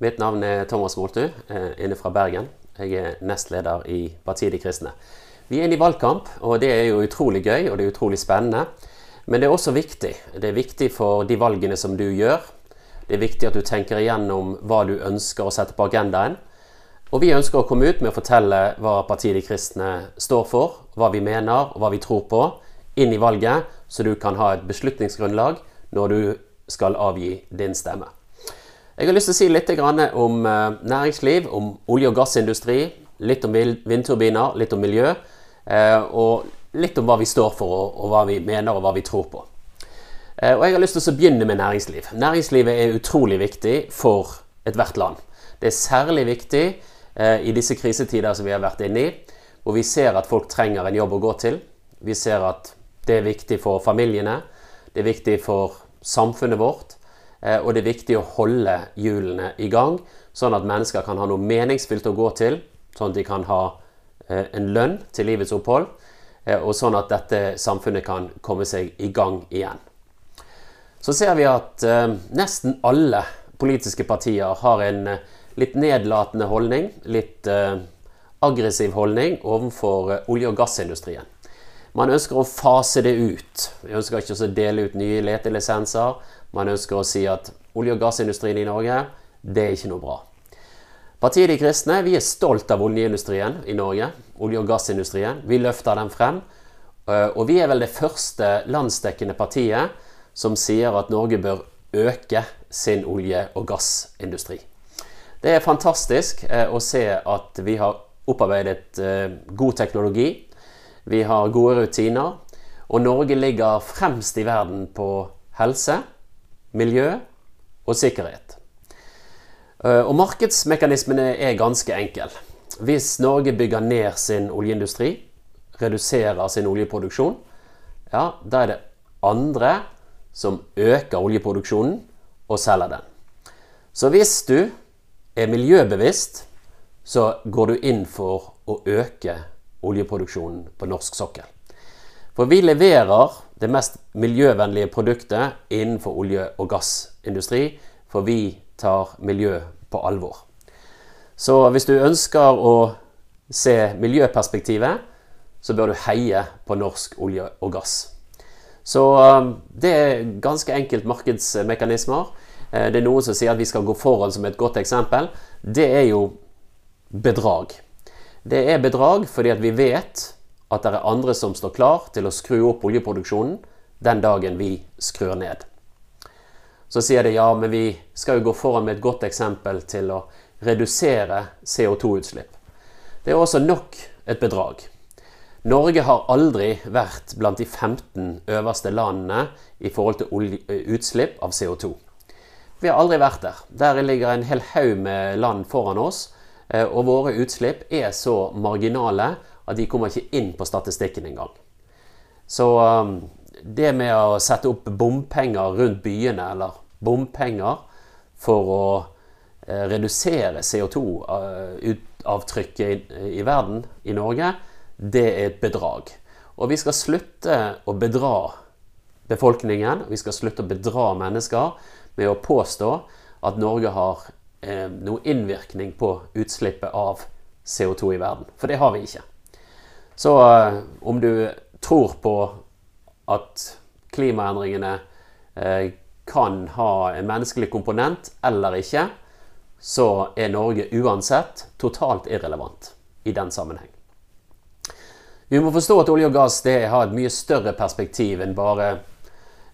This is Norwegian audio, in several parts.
Mitt navn er Thomas Moltu, eh, inne fra Bergen. Jeg er nestleder i Partiet De kristne. Vi er inne i valgkamp, og det er jo utrolig gøy og det er utrolig spennende. Men det er også viktig. Det er viktig for de valgene som du gjør. Det er viktig at du tenker igjennom hva du ønsker å sette på agendaen. Og vi ønsker å komme ut med å fortelle hva Partiet De kristne står for, hva vi mener og hva vi tror på, inn i valget, så du kan ha et beslutningsgrunnlag når du skal avgi din stemme. Jeg har lyst til å si litt om eh, næringsliv, om olje- og gassindustri, litt om vindturbiner, litt om miljø, eh, og litt om hva vi står for, og hva vi mener, og hva vi tror på. Eh, og Jeg har lyst til å begynne med næringsliv. Næringslivet er utrolig viktig for ethvert land. Det er særlig viktig i disse krisetider som vi har vært inne i, hvor vi ser at folk trenger en jobb å gå til. Vi ser at det er viktig for familiene, det er viktig for samfunnet vårt. Eh, og det er viktig å holde hjulene i gang, sånn at mennesker kan ha noe meningsfylt å gå til. Sånn at de kan ha eh, en lønn til livets opphold, eh, og sånn at dette samfunnet kan komme seg i gang igjen. Så ser vi at nesten alle politiske partier har en litt nedlatende holdning, litt aggressiv holdning overfor olje- og gassindustrien. Man ønsker å fase det ut. Vi ønsker ikke å dele ut nye letelisenser. Man ønsker å si at olje- og gassindustrien i Norge, det er ikke noe bra. Partiet De kristne vi er stolt av oljeindustrien i Norge. Olje- og gassindustrien. Vi løfter den frem. Eh, og vi er vel det første landsdekkende partiet som sier at Norge bør øke sin olje- og gassindustri. Det er fantastisk eh, å se at vi har opparbeidet eh, god teknologi vi har gode rutiner. Og Norge ligger fremst i verden på helse, miljø og sikkerhet. Eh, og markedsmekanismene er ganske enkle. Hvis Norge bygger ned sin oljeindustri, reduserer sin oljeproduksjon, ja, da er det andre som øker oljeproduksjonen og selger den. Så hvis du er miljøbevisst, så går du inn for å øke oljeproduksjonen på norsk sokkel. For vi leverer det mest miljøvennlige produktet innenfor olje- og gassindustri, for vi tar miljø på alvor. Så hvis du ønsker å se miljøperspektivet, så bør du heie på norsk olje og gass. Så um, det er ganske enkelt markedsmekanismer. Eh, det er noen som sier at vi skal gå foran som et godt eksempel. Det er jo bedrag. Det er bedrag fordi at vi vet at det er andre som står klar til å skru opp oljeproduksjonen den dagen vi skrur ned. Så sier de ja, men vi skal jo gå foran med et godt eksempel til å redusere CO2-utslipp. Det er også nok et bedrag. Norge har aldri vært blant de 15 øverste landene i forhold til utslipp av CO2. Vi har aldri vært der. Der ligger en hel haug med land foran oss Eh, og våre utslipp er så marginale at de kommer ikke inn på statistikken engang. Så um, det med å sette opp bompenger rundt byene, eller bompenger for å eh, redusere CO2-avtrykket eh, i verden, i Norge, det er et bedrag. Og vi skal slutte å bedra befolkningen, vi skal slutte å bedra mennesker med å påstå at Norge har eh, noe innvirkning på utslippet av CO2 i verden. For det har vi ikke. Så eh, om du tror på at klimaendringene eh, kan ha en menneskelig komponent eller ikke, så er Norge uansett totalt irrelevant i den sammenheng. Vi må forstå at olje og gass har et mye større perspektiv enn bare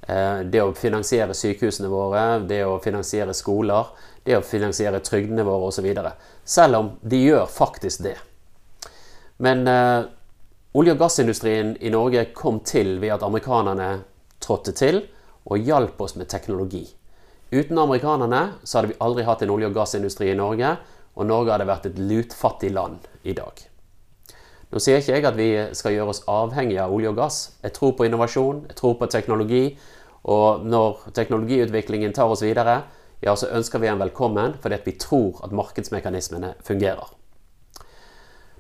Eh, det å finansiere sykehusene våre, det å finansiere skoler, det å finansiere trygdene våre osv. Selv om de gjør faktisk det. Men olje- og gassindustrien i Norge kom til ved at amerikanerne trådte til og hjalp oss med teknologi. Uten amerikanerne så hadde vi aldri hatt en olje- og gassindustri i Norge, og Norge hadde vært et lutfattig land i dag. Nå sier ikke jeg at vi skal gjøre oss avhengige av olje og gass. Jeg tror på innovasjon, jeg tror på teknologi. Og når teknologiutviklingen tar oss videre, ja, så ønsker vi en velkommen fordi vi tror at markedsmekanismene fungerer.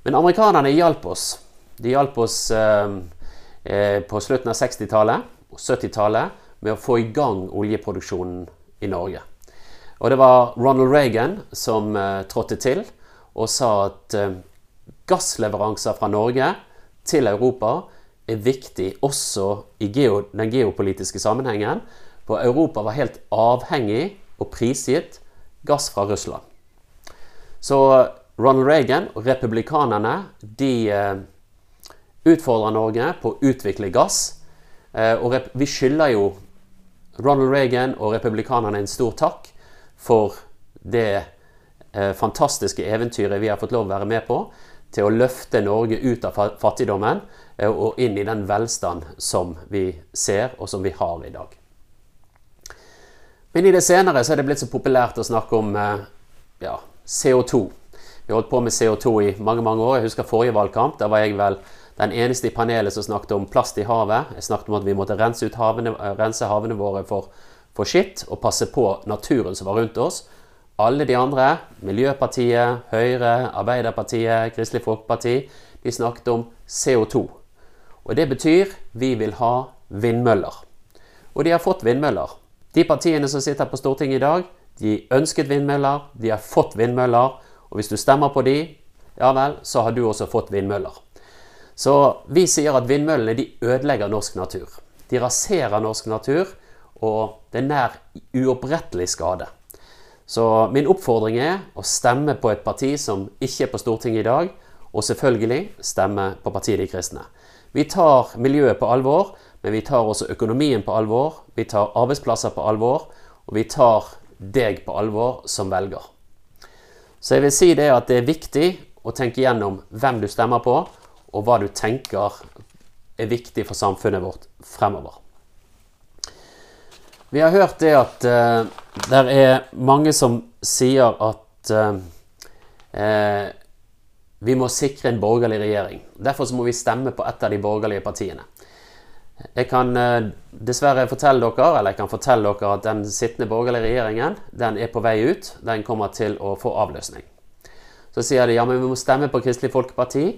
Men amerikanerne hjalp oss. De hjalp oss eh, eh på slutten av 60-tallet og 70-tallet med å få i gang oljeproduksjonen i Norge. Og det var Ronald Reagan som eh, trådte til og sa at eh, gassleveranser fra Norge til Europa er viktig også i geo, den geopolitiske sammenhengen. For Europa var helt avhengig og prisgitt gass fra Russland. Så Ronald Reagan og republikanerne de eh, utfordrer Norge på å utvikle gass. Eh, og vi skylder jo Ronald Reagan og republikanerne en stor takk for det eh, fantastiske eventyret vi har fått lov å være med på til å løfte Norge ut av fattigdommen eh, og inn i den velstand som vi ser, og som vi har i dag. Men i det senere så er det blitt så populært å snakke om ja, CO2. Vi har holdt på med CO2 i mange mange år. Jeg husker forrige valgkamp. Da var jeg vel den eneste i panelet som snakket om plast i havet. Jeg snakket om at vi måtte rense, havene, rense havene våre for, for skitt og passe på naturen som var rundt oss. Alle de andre, Miljøpartiet, Høyre, Arbeiderpartiet, Kristelig Folkeparti, de snakket om CO2. Og det betyr vi vil ha vindmøller. Og de har fått vindmøller. De partiene som sitter på Stortinget i dag, de ønsket vindmøller, de har fått vindmøller. Og hvis du stemmer på de, ja vel, så har du også fått vindmøller. Så vi sier at vindmøllene de ødelegger norsk natur. De raserer norsk natur, og det er nær uopprettelig skade. Så min oppfordring er å stemme på et parti som ikke er på Stortinget i dag, og selvfølgelig stemme på Partiet De kristne. Vi tar miljøet på alvor, men vi tar også økonomien på alvor. Vi tar arbeidsplasser på alvor, og vi tar deg på alvor som velger. Så jeg vil si det at det er viktig å tenke gjennom hvem du stemmer på, og hva du tenker er viktig for samfunnet vårt fremover. Vi har hørt det at uh, det er mange som sier at uh, vi må sikre en borgerlig regjering. Derfor må vi stemme på et av de borgerlige partiene. Jeg kan dessverre fortelle dere, eller jeg kan fortelle dere at den sittende borgerlige regjeringen den er på vei ut. Den kommer til å få avløsning. Så sier de ja, men vi må stemme på Kristelig Folkeparti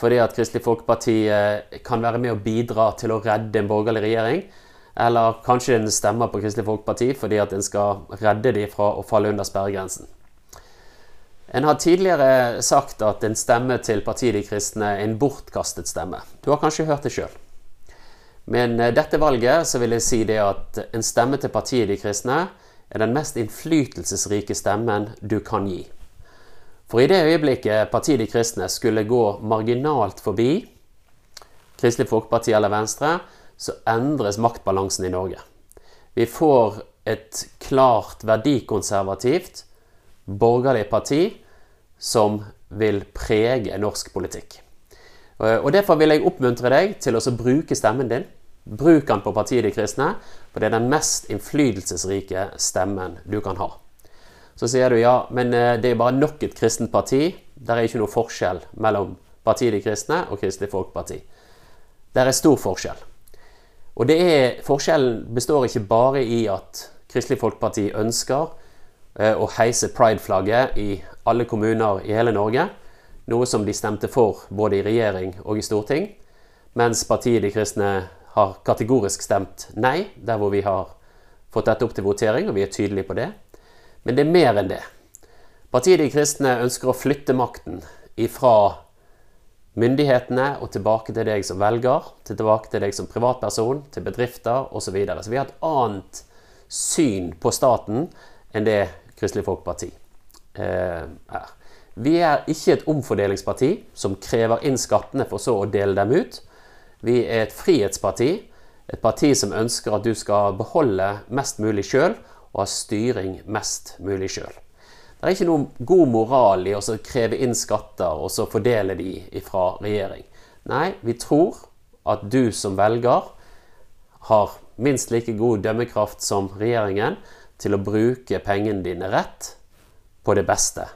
fordi at Kristelig Folkeparti eh, kan være med å bidra til å redde en borgerlig regjering. Eller kanskje en stemmer på Kristelig Folkeparti fordi at en skal redde dem fra å falle under sperregrensen. En har tidligere sagt at en stemme til Partiet De kristne er en bortkastet stemme. Du har kanskje hørt det sjøl. Men eh, dette valget så vil jeg si det at en stemme til Partiet De kristne er den mest innflytelsesrike stemmen du kan gi. For i det øyeblikket partiet De kristne skulle gå marginalt forbi Kristelig Folkeparti eller Venstre, så endres maktbalansen i Norge. Vi får et klart verdikonservativt borgerlig parti som vil prege norsk politikk. Og Derfor vil jeg oppmuntre deg til å bruke stemmen din. Bruk den på partiet De kristne, for det er den mest innflytelsesrike stemmen du kan ha. Så sier du ja, men eh, det er bare nok et kristent parti. Det er ikke noe forskjell mellom Partiet De kristne og Kristelig Folkeparti. Det er stor forskjell. Og det er, forskjellen består ikke bare i at Kristelig Folkeparti ønsker eh, å heise pride-flagget i alle kommuner i hele Norge, noe som de stemte for både i regjering og i storting, mens Partiet De kristne har kategorisk stemt nei, der hvor vi har fått dette opp til votering, og vi er tydelige på det. Men det er mer enn det. Partiet De kristne ønsker å flytte makten ifra myndighetene og tilbake til deg som velger, tilbake til deg som privatperson, til bedrifter osv. Så, videre. så vi har et annet syn på staten enn det Kristelig Folkeparti eh, er. Vi er ikke et omfordelingsparti som krever inn skattene for så å dele dem ut. Vi er et frihetsparti, et parti som ønsker at du skal beholde mest mulig sjøl, og ha styring mest mulig sjøl. Det er ikke noen god moral i å kreve inn skatter og så fordele de fra regjering. Nei, vi tror at du som velger har minst like god dømmekraft som regjeringen til å bruke pengene dine rett på det beste.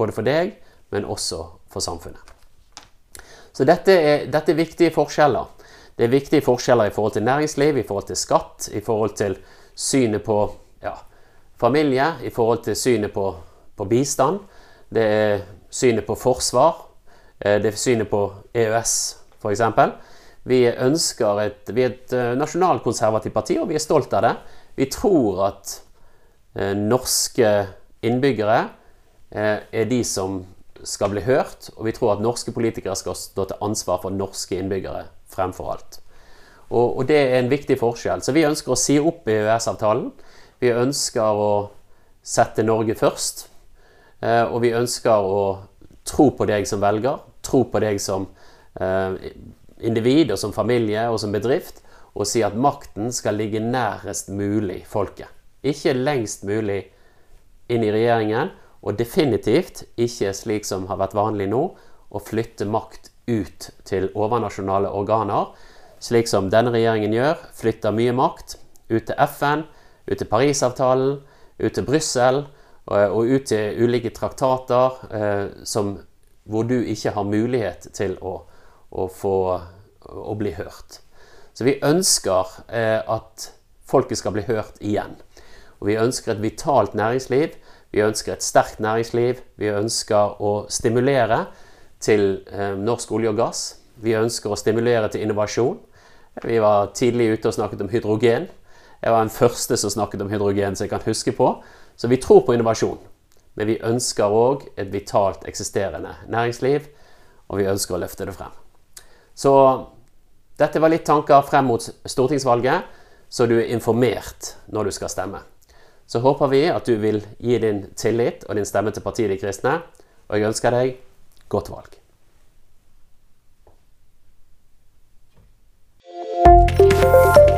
Både for deg, men også for samfunnet. Så dette er, dette er viktige forskjeller. Det er viktige forskjeller i forhold til næringsliv, i forhold til skatt, i forhold til synet på ja, familie i forhold til synet på, på, bistand. Det er synet på forsvar. Eh, det er synet på EØS, f.eks. Vi ønsker vi er et eh, nasjonalkonservativt parti, og vi er stolt av det. Vi tror at eh, norske innbyggere er de som skal bli hørt, og vi tror at norske politikere skal stå til ansvar for norske innbyggere fremfor alt. Og, og det er en viktig forskjell. Så vi ønsker å si opp EØS-avtalen. Vi ønsker å sette Norge først. Eh, og vi ønsker å tro på deg som velger, tro på deg som eh, individ og som familie og som bedrift, og si at makten skal ligge nærest mulig folket. Ikke lengst mulig inn i regjeringen, og definitivt ikke slik som har vært vanlig nå, å flytte makt ut til overnasjonale organer, slik som denne regjeringen gjør. Flytter mye makt ut til FN, ut til Parisavtalen, ut til Brussel og, og ut til ulike traktater eh, som, hvor du ikke har mulighet til å, å få å bli hørt. Så vi ønsker eh, at folket skal bli hørt igjen. Og vi ønsker et vitalt næringsliv. Vi ønsker et sterkt næringsliv. Vi ønsker å stimulere til eh, norsk olje og gass. Vi ønsker å stimulere til innovasjon. Vi var tidlig ute og snakket om hydrogen. Jeg var den første som snakket om hydrogen som jeg kan huske på. Så vi tror på innovasjon. Men vi ønsker òg et vitalt eksisterende næringsliv, og vi ønsker å løfte det frem. Så dette var litt tanker frem mot stortingsvalget, så du er informert når du skal stemme. Så håper vi at du vil gi din tillit og din stemme til partiet De kristne, og jeg ønsker deg godt valg. Thank